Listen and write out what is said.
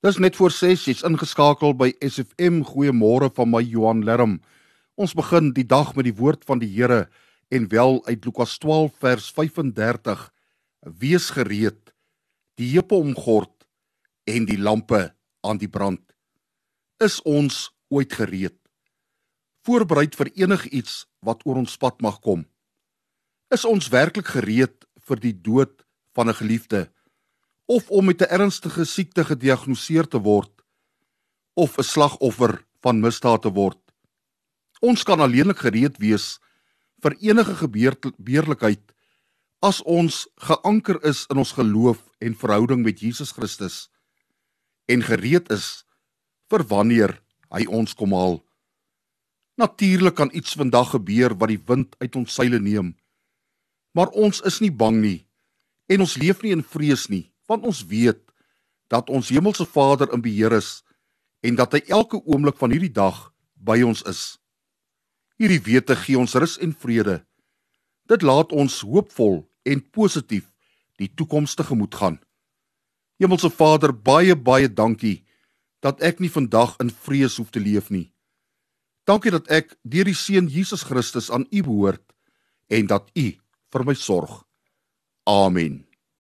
Dis net voor 6, jy's ingeskakel by SFM. Goeiemôre van my Johan Lerm. Ons begin die dag met die woord van die Here en wel uit Lukas 12 vers 35. Wees gereed, die heupe omgord en die lampe aan die brand. Is ons ooit gereed? Voorbereid vir enigiets wat oor ons pad mag kom. Is ons werklik gereed vir die dood van 'n geliefde? Of om met 'n ernstige siekte gediagnoseer te word of 'n slagoffer van misdaad te word. Ons kan alleenlik gereed wees vir enige gebeurtenis as ons geanker is in ons geloof en verhouding met Jesus Christus en gereed is vir wanneer hy ons kom haal. Natuurlik kan iets vandag gebeur wat die wind uit ons seile neem. Maar ons is nie bang nie en ons leef nie in vrees nie want ons weet dat ons hemelse Vader in beheer is en dat hy elke oomblik van hierdie dag by ons is. Hierdie wete gee ons rus en vrede. Dit laat ons hoopvol en positief die toekoms tegemoet gaan. Hemelse Vader, baie baie dankie dat ek nie vandag in vrees hoef te leef nie. Dankie dat ek deur die seun Jesus Christus aan U behoort en dat U vir my sorg. Amen.